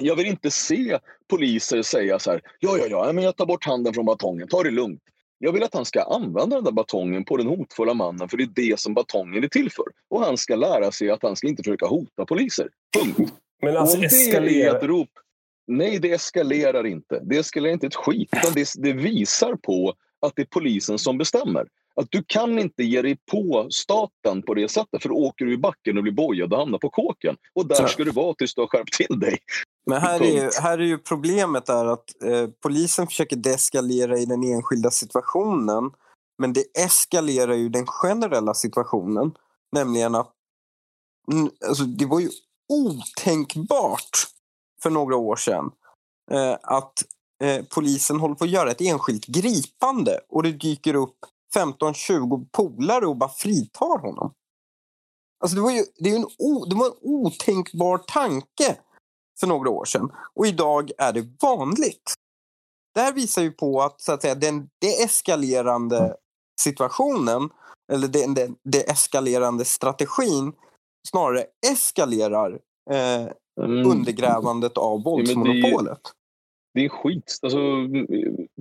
Speaker 2: Jag vill inte se poliser säga så här, ja, ja, ja, men jag tar bort handen från batongen, ta det lugnt. Jag vill att han ska använda den där batongen på den hotfulla mannen, för det är det som batongen är till för. Och han ska lära sig att han ska inte försöka hota poliser. Punkt. Men alltså, det är ett rop. Nej, det eskalerar inte. Det eskalerar inte ett skit. Utan det, det visar på att det är polisen som bestämmer. Att du kan inte ge dig på staten på det sättet för då åker du i backen och blir bojad och hamnar på kåken. Och där ska du vara tills du har skärpt till dig.
Speaker 3: Men här är ju, här är ju problemet är att eh, polisen försöker deeskalera i den enskilda situationen. Men det eskalerar ju den generella situationen. Nämligen att alltså, det var ju otänkbart för några år sedan eh, att eh, polisen håller på att göra ett enskilt gripande och det dyker upp 15-20 polare och bara fritar honom. Alltså det, var ju, det, är en o, det var en otänkbar tanke för några år sedan. Och idag är det vanligt. Det här visar ju på att, så att säga, den deeskalerande situationen eller den, den, den eskalerande strategin snarare eskalerar eh, mm. undergrävandet av våldsmonopolet. Ja,
Speaker 2: det, är, är skit, alltså,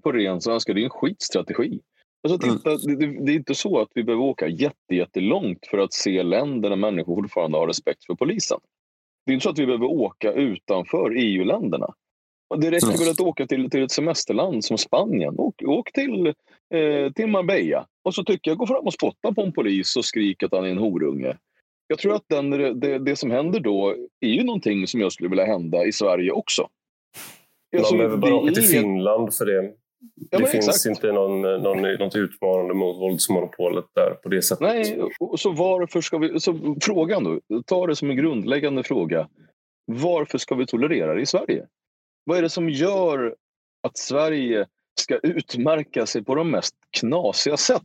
Speaker 2: på ren svenska, det är en skitstrategi. Alltså, titta, mm. det, det, är inte så att vi behöver åka jättelångt för att se länder där människor fortfarande har respekt för polisen. Det är inte så att vi behöver åka utanför EU-länderna. Det räcker mm. väl att åka till, till ett semesterland som Spanien. Åk, åk till, eh, till Marbella och så tycker jag gå fram och spotta på en polis och skrika att han är en horunge. Jag tror att den, det, det som händer då är ju någonting som jag skulle vilja hända i Sverige också.
Speaker 1: Man alltså, behöver bara åka till Finland för det. Ja, det finns exakt. inte någon, någon, något utmanande mot våldsmonopolet där på det sättet.
Speaker 2: Nej, så varför ska vi... Så frågan då, ta det som en grundläggande fråga. Varför ska vi tolerera det i Sverige? Vad är det som gör att Sverige ska utmärka sig på de mest knasiga sätt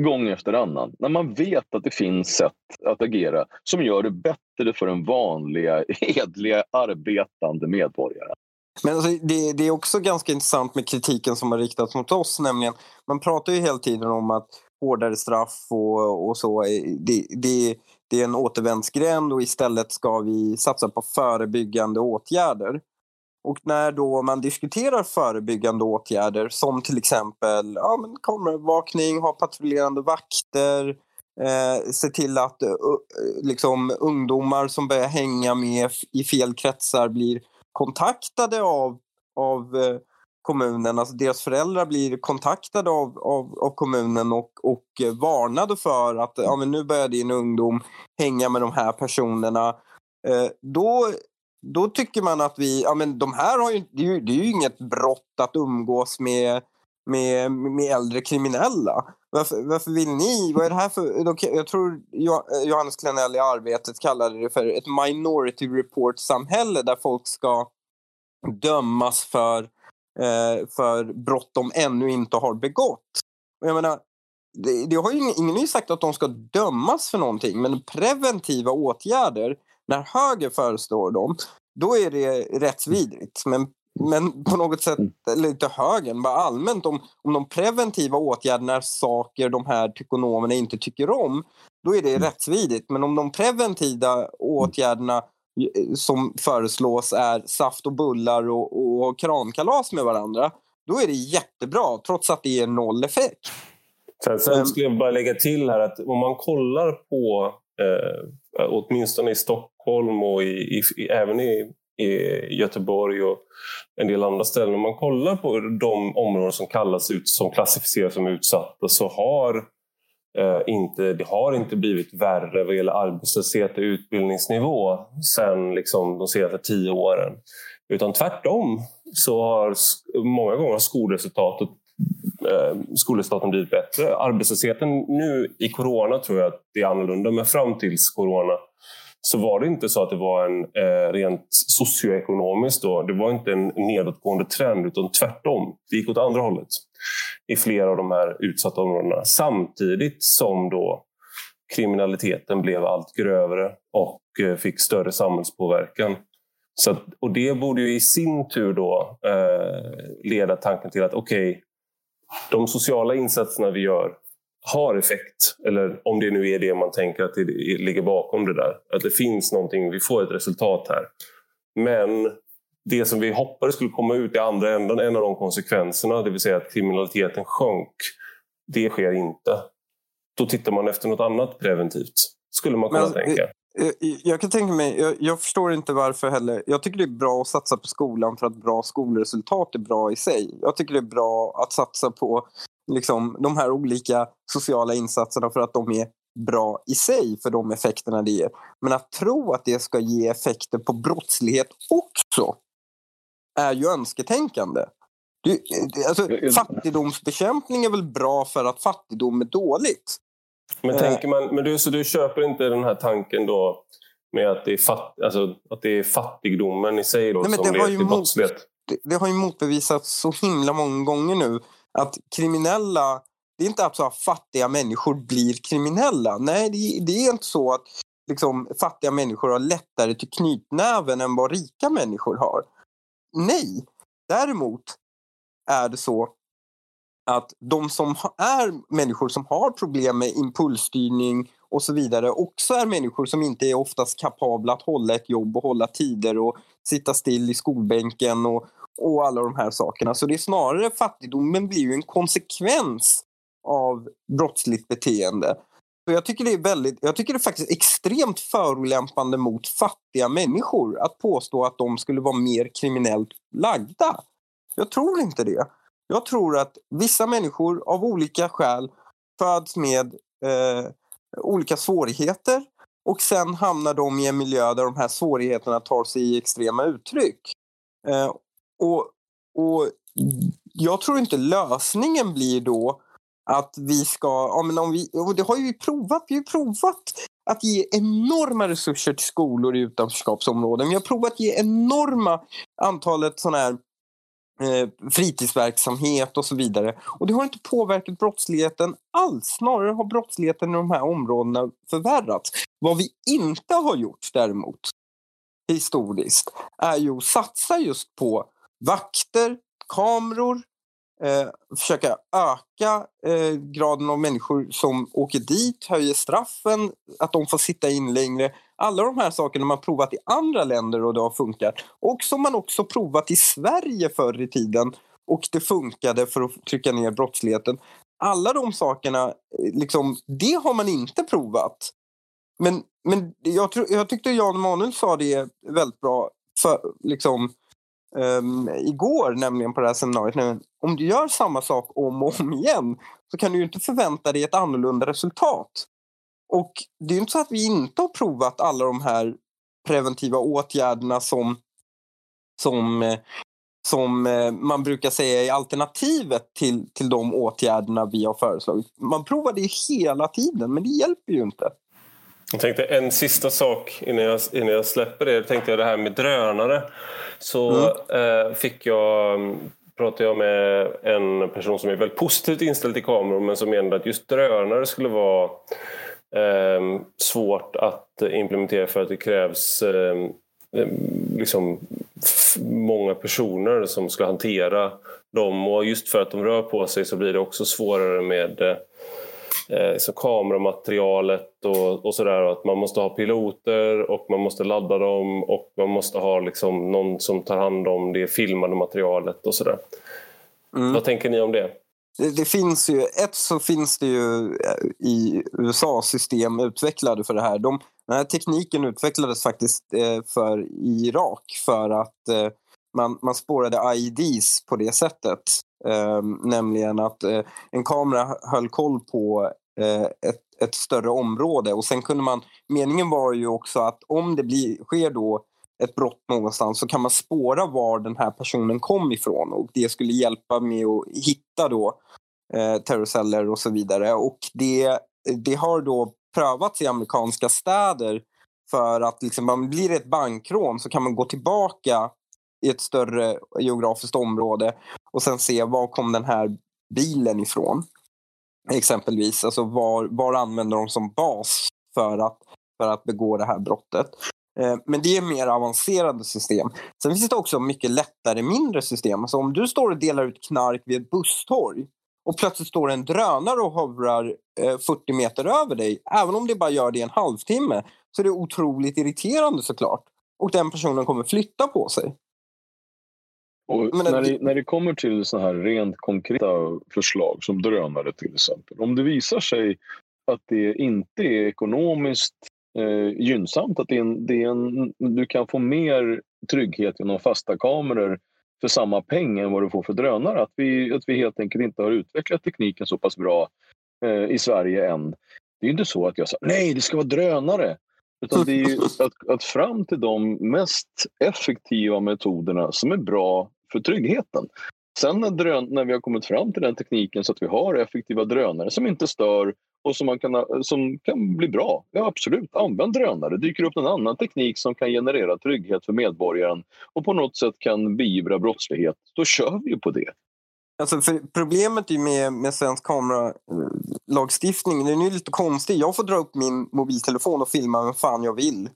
Speaker 2: gång efter annan? När man vet att det finns sätt att agera som gör det bättre för den vanliga, hedliga, arbetande medborgaren.
Speaker 3: Men alltså, det, det, är också ganska intressant med kritiken som har riktats mot oss. Nämligen, man pratar ju hela tiden om att hårdare straff och, och så, eh, det, det, det är en återvändsgränd och istället ska vi satsa på förebyggande åtgärder. Och när då man diskuterar förebyggande åtgärder som till exempel ja, men kameraövervakning, ha patrullerande vakter, eh, se till att uh, liksom, ungdomar som börjar hänga med i fel kretsar blir kontaktade av, av eh, kommunen, alltså deras föräldrar blir kontaktade av, av, av kommunen och, och eh, varnade för att ja, men nu börjar din ungdom hänga med de här personerna. Eh, då då tycker man att vi, ja men de här har ju, det är ju, det är ju inget brott att umgås med, med, med äldre kriminella. Varför, varför vill ni, vad är det här för, jag tror eh, Johannes Klenell i Arbetet kallade det för ett minority report-samhälle där folk ska dömas för, eh, för brott de ännu inte har begått. Och jag menar, det, det har ju, ingen har ju sagt att de ska dömas för någonting men preventiva åtgärder när höger föreslår dem, då är det rättsvidrigt. Men, men på något sätt, mm. eller inte högern, bara allmänt om, om de preventiva åtgärderna är saker de här ekonomerna inte tycker om, då är det mm. rättsvidrigt. Men om de preventiva åtgärderna eh, som föreslås är saft och bullar och, och krankalas med varandra, då är det jättebra trots att det ger noll effekt.
Speaker 1: Sen, sen skulle jag bara lägga till här att om man kollar på eh, åtminstone i Stockholm och i, i, även i Göteborg och en del andra ställen. Om man kollar på de områden som kallas ut, som klassificeras som utsatta så har eh, inte, det har inte blivit värre vad gäller arbetslöshet och utbildningsnivå sen liksom, de senaste tio åren. Utan tvärtom så har många gånger skolresultatet eh, skolresultaten blivit bättre. Arbetslösheten nu i corona tror jag att det är annorlunda, men fram tills corona så var det inte så att det var en eh, rent socioekonomiskt då, det var inte en nedåtgående trend utan tvärtom. Det gick åt andra hållet i flera av de här utsatta områdena samtidigt som då kriminaliteten blev allt grövre och eh, fick större samhällspåverkan. Så att, och det borde ju i sin tur då eh, leda tanken till att okej, okay, de sociala insatserna vi gör har effekt. Eller om det nu är det man tänker att det ligger bakom det där. Att det finns någonting, vi får ett resultat här. Men det som vi hoppades skulle komma ut i andra änden, en av de konsekvenserna, det vill säga att kriminaliteten sjönk, det sker inte. Då tittar man efter något annat preventivt, skulle man kunna Men, tänka.
Speaker 3: Jag kan tänka mig, jag, jag, förstår inte varför heller. Jag tycker det är bra att satsa på skolan för att bra skolresultat är bra i sig. Jag tycker det är bra att satsa på liksom, de här olika sociala insatserna för att de är bra i sig för de effekterna det ger. Men att tro att det ska ge effekter på brottslighet också är ju önsketänkande. Du, alltså, fattigdomsbekämpning är väl bra för att fattigdom är dåligt.
Speaker 1: Men, tänker man, men du, så du köper inte den här tanken då med att det är, fatt, alltså, att det är fattigdomen i sig då, Nej, som leder till brottslighet?
Speaker 3: Det, det, har ju motbevisats så himla många gånger nu att kriminella, det är inte att så fattiga människor blir kriminella. Nej, det, det är inte så att liksom, fattiga människor har lättare till knytnäven än vad rika människor har. Nej, däremot är det så att de som är människor som har problem med impulsstyrning och så vidare också är människor som inte är oftast kapabla att hålla ett jobb och hålla tider och sitta still i skolbänken och, och alla de här sakerna. Så det är snarare fattigdomen blir ju en konsekvens av brottsligt beteende. Så jag tycker det är väldigt, jag tycker det är faktiskt extremt förolämpande mot fattiga människor att påstå att de skulle vara mer kriminellt lagda. Jag tror inte det. Jag tror att vissa människor av olika skäl föds med eh, olika svårigheter och sen hamnar de i en miljö där de här svårigheterna tar sig i extrema uttryck. Eh, och, och jag tror inte lösningen blir då att vi ska, ja, men om vi, och det har ju provat, vi har provat att ge enorma resurser till skolor i utanförskapsområden. Vi har provat att ge enorma antalet sådana här eh, fritidsverksamhet och så vidare. Och det har inte påverkat brottsligheten alls. Snarare har brottsligheten i de här områdena förvärrats. Vad vi inte har gjort däremot historiskt är ju att satsa just på vakter, kameror, eh, försöka öka eh, graden av människor som åker dit, höjer straffen, att de får sitta in längre. Alla de här sakerna man provat i andra länder och det har funkat. Och som man också provat i Sverige förr i tiden och det funkade för att trycka ner brottsligheten. Alla de sakerna, eh, liksom, det har man inte provat. Men, men jag, jag tyckte Jan Emanuel sa det väldigt bra för, liksom, um, igår nämligen på det här seminariet. Om du gör samma sak om och om igen så kan du inte förvänta dig ett annorlunda resultat. Och det är inte så att vi inte har provat alla de här preventiva åtgärderna som, som, som eh, man brukar säga är alternativet till, till de åtgärderna vi har föreslagit. Man provar det hela tiden, men det hjälper ju inte.
Speaker 1: Jag tänkte en sista sak innan jag, innan jag släpper det. Jag tänkte det här med drönare. Så mm. eh, fick jag, pratade jag med en person som är väldigt positivt inställd till kameror men som menade att just drönare skulle vara eh, svårt att implementera för att det krävs eh, liksom många personer som ska hantera dem och just för att de rör på sig så blir det också svårare med eh, så kameramaterialet och, och sådär. Att man måste ha piloter och man måste ladda dem och man måste ha liksom någon som tar hand om det filmade materialet och sådär. Mm. Vad tänker ni om det?
Speaker 3: Det, det, finns ju, ett så finns det ju eh, i USA system utvecklade för det här. De, den här tekniken utvecklades faktiskt eh, för Irak för att man, man spårade IEDs på det sättet. Ehm, nämligen att eh, en kamera höll koll på eh, ett, ett, större område. Och sen kunde man, meningen var ju också att om det blir, sker då ett brott någonstans så kan man spåra var den här personen kom ifrån. Och det skulle hjälpa med att hitta då eh, terrorceller och så vidare. Och det, det har då prövats i amerikanska städer för att liksom, man det blir ett bankrån så kan man gå tillbaka i ett större geografiskt område och sen se var kom den här bilen ifrån. Exempelvis, alltså var, var använder de som bas för att, för att begå det här brottet. Eh, men det är mer avancerade system. Sen finns det också mycket lättare mindre system. Alltså om du står och delar ut knark vid ett busstorg och plötsligt står en drönare och hovrar eh, 40 meter över dig, även om det bara gör det i en halvtimme, så är det otroligt irriterande såklart. Och den personen kommer flytta på sig.
Speaker 2: Och när, det, när det kommer till så här rent konkreta förslag som drönare till exempel. Om det visar sig att det inte är ekonomiskt eh, gynnsamt, att det är en, det är en, du kan få mer trygghet genom fasta kameror för samma peng än vad du får för drönare. Att vi, att vi helt enkelt inte har utvecklat tekniken så pass bra eh, i Sverige än. Det är inte så att jag säger nej, det ska vara drönare. Utan det är att, att fram till de mest effektiva metoderna som är bra för tryggheten. Sen när, drön, när vi har kommit fram till den tekniken så att vi har effektiva drönare som inte stör och som, man kan, som kan bli bra, ja absolut, använd drönare. Dyker upp en annan teknik som kan generera trygghet för medborgaren och på något sätt kan beivra brottslighet, då kör vi ju på det.
Speaker 3: Alltså för problemet med, med svensk kameralagstiftning, den är lite konstig. Jag får dra upp min mobiltelefon och filma vem fan jag vill.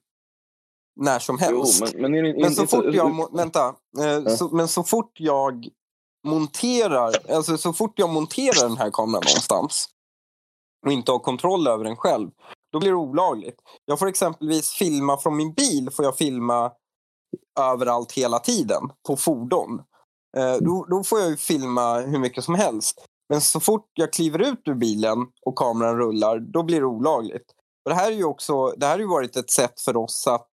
Speaker 3: När som helst.
Speaker 2: Jo, men, men, är,
Speaker 3: men, så fort jag, vänta, eh, så, men så fort jag monterar, alltså så fort jag monterar den här kameran någonstans och inte har kontroll över den själv, då blir det olagligt. Jag får exempelvis filma från min bil, får jag filma överallt hela tiden på fordon. Eh, då, då får jag filma hur mycket som helst. Men så fort jag kliver ut ur bilen och kameran rullar, då blir det olagligt. Och det här är ju också, det här har varit ett sätt för oss att,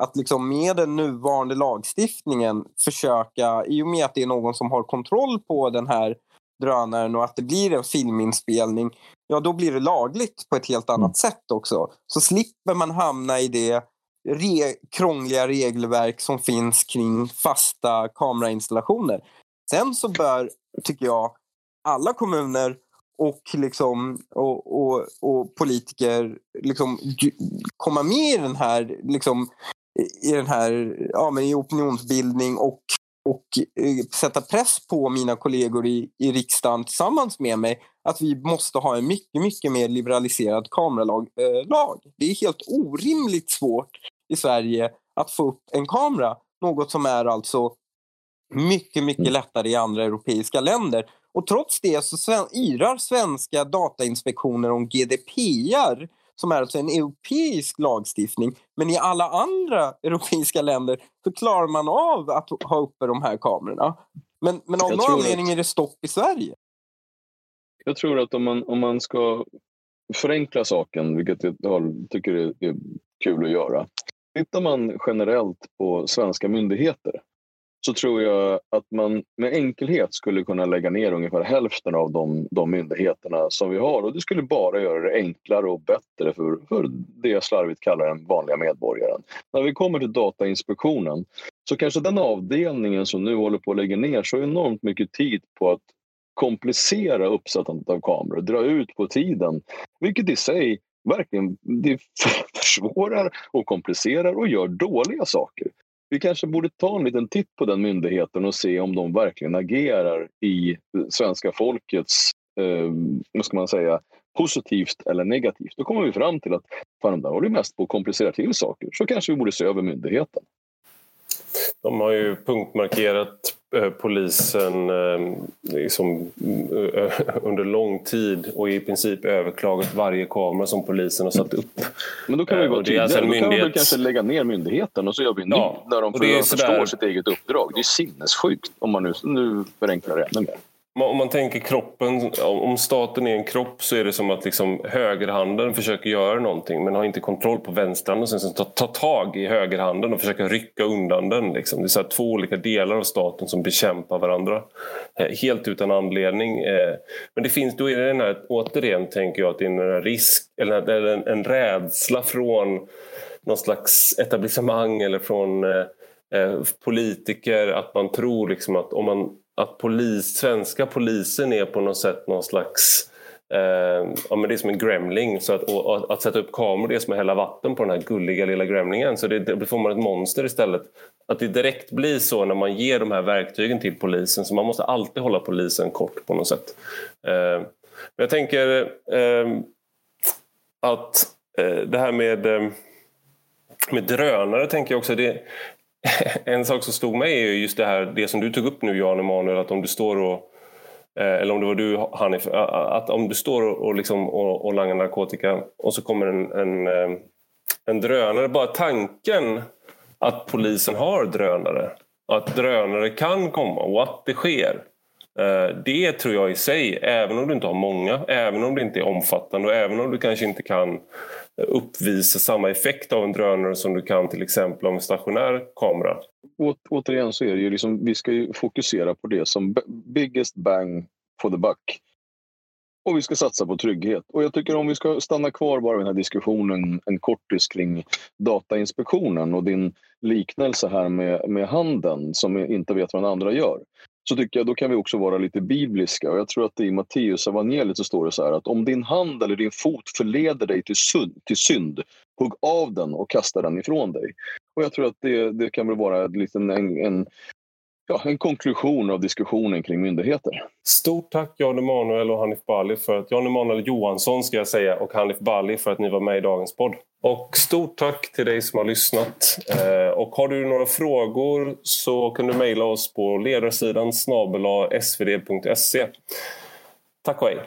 Speaker 3: att liksom med den nuvarande lagstiftningen försöka, i och med att det är någon som har kontroll på den här drönaren och att det blir en filminspelning, ja då blir det lagligt på ett helt annat mm. sätt också. Så slipper man hamna i det re krångliga regelverk som finns kring fasta kamerainstallationer. Sen så bör, tycker jag, alla kommuner och, liksom, och, och, och politiker liksom, komma med i den här, liksom, i den här ja, men i opinionsbildning och, och eh, sätta press på mina kollegor i, i riksdagen tillsammans med mig att vi måste ha en mycket, mycket mer liberaliserad kameralag. Eh, det är helt orimligt svårt i Sverige att få upp en kamera. Något som är alltså mycket, mycket mm. lättare i andra europeiska länder. Och trots det så yrar svenska datainspektioner om GDPR som är alltså en europeisk lagstiftning. Men i alla andra europeiska länder så klarar man av att ha uppe de här kamerorna. Men, men av någon anledning att... är det stopp i Sverige.
Speaker 2: Jag tror att om man, om man ska förenkla saken, vilket jag tycker är kul att göra, Tittar man generellt på svenska myndigheter så tror jag att man med enkelhet skulle kunna lägga ner ungefär hälften av de, de myndigheterna som vi har och det skulle bara göra det enklare och bättre för, för det jag slarvigt kallar den vanliga medborgaren. När vi kommer till Datainspektionen så kanske den avdelningen som nu håller på att lägga ner så enormt mycket tid på att komplicera uppsättandet av kameror, dra ut på tiden, vilket i sig verkligen det försvårar och komplicerar och gör dåliga saker. Vi kanske borde ta en liten titt på den myndigheten och se om de verkligen agerar i svenska folkets, eh, vad ska man säga, positivt eller negativt. Då kommer vi fram till att fan, där håller mest på att komplicera till saker. Så kanske vi borde se över myndigheten.
Speaker 1: De har ju punktmarkerat Eh, polisen eh, liksom, eh, under lång tid och i princip överklagat varje kamera som polisen har satt upp.
Speaker 2: Men då kan vi vara tydliga. Alltså myndighet... Då kan vi kanske lägga ner myndigheten och så gör vi en ja, ny när de förstår sådär... sitt eget uppdrag. Det är sinnessjukt om man nu, nu förenklar det ännu mer
Speaker 1: om man tänker kroppen, om staten är en kropp så är det som att liksom högerhanden försöker göra någonting men har inte kontroll på vänsterhanden och sen tar ta tag i högerhanden och försöker rycka undan den. Liksom. Det är så två olika delar av staten som bekämpar varandra. Eh, helt utan anledning. Eh. Men det finns, då är det den här, återigen tänker jag att det är en risk eller en, en rädsla från någon slags etablissemang eller från eh, politiker att man tror liksom att om man att polis, svenska polisen är på något sätt någon slags eh, ja, men det är som en gremling. Så att, och, och, att sätta upp kameror det är som att hälla vatten på den här gulliga lilla gremlingen. Så det, det får man ett monster istället. Att det direkt blir så när man ger de här verktygen till polisen. Så man måste alltid hålla polisen kort på något sätt. Eh, men jag tänker eh, att eh, det här med eh, med drönare tänker jag också, det, en sak som stod mig är just det här, det som du tog upp nu Jan Emanuel, att om du står och eh, eller om det var du Hanif, att om du står och, liksom, och, och langar narkotika och så kommer en, en, eh, en drönare, bara tanken att polisen har drönare, att drönare kan komma och att det sker. Eh, det tror jag i sig, även om du inte har många, även om det inte är omfattande och även om du kanske inte kan eh, uppvisa samma effekt av en drönare som du kan till exempel av en stationär kamera.
Speaker 2: Å, återigen så är det ju liksom, vi ska ju fokusera på det som biggest bang for the buck. Och vi ska satsa på trygghet. Och jag tycker om vi ska stanna kvar bara i den här diskussionen en kortis kring Datainspektionen och din liknelse här med, med handeln som inte vet vad den andra gör så tycker jag då kan vi också vara lite bibliska. Och jag tror att det i Matteus evangeliet så står det så här att om din hand eller din fot förleder dig till synd, till synd hugg av den och kasta den ifrån dig. Och jag tror att det, det kan väl vara en, en, ja, en konklusion av diskussionen kring myndigheter.
Speaker 1: Stort tack Jan Emanuel och Hanif Bali för att Jan Emanuel Johansson ska jag säga och Hanif Bali för att ni var med i dagens podd. Och stort tack till dig som har lyssnat. Eh, och har du några frågor så kan du mejla oss på ledarsidan snabela svd.se. Tack och hej!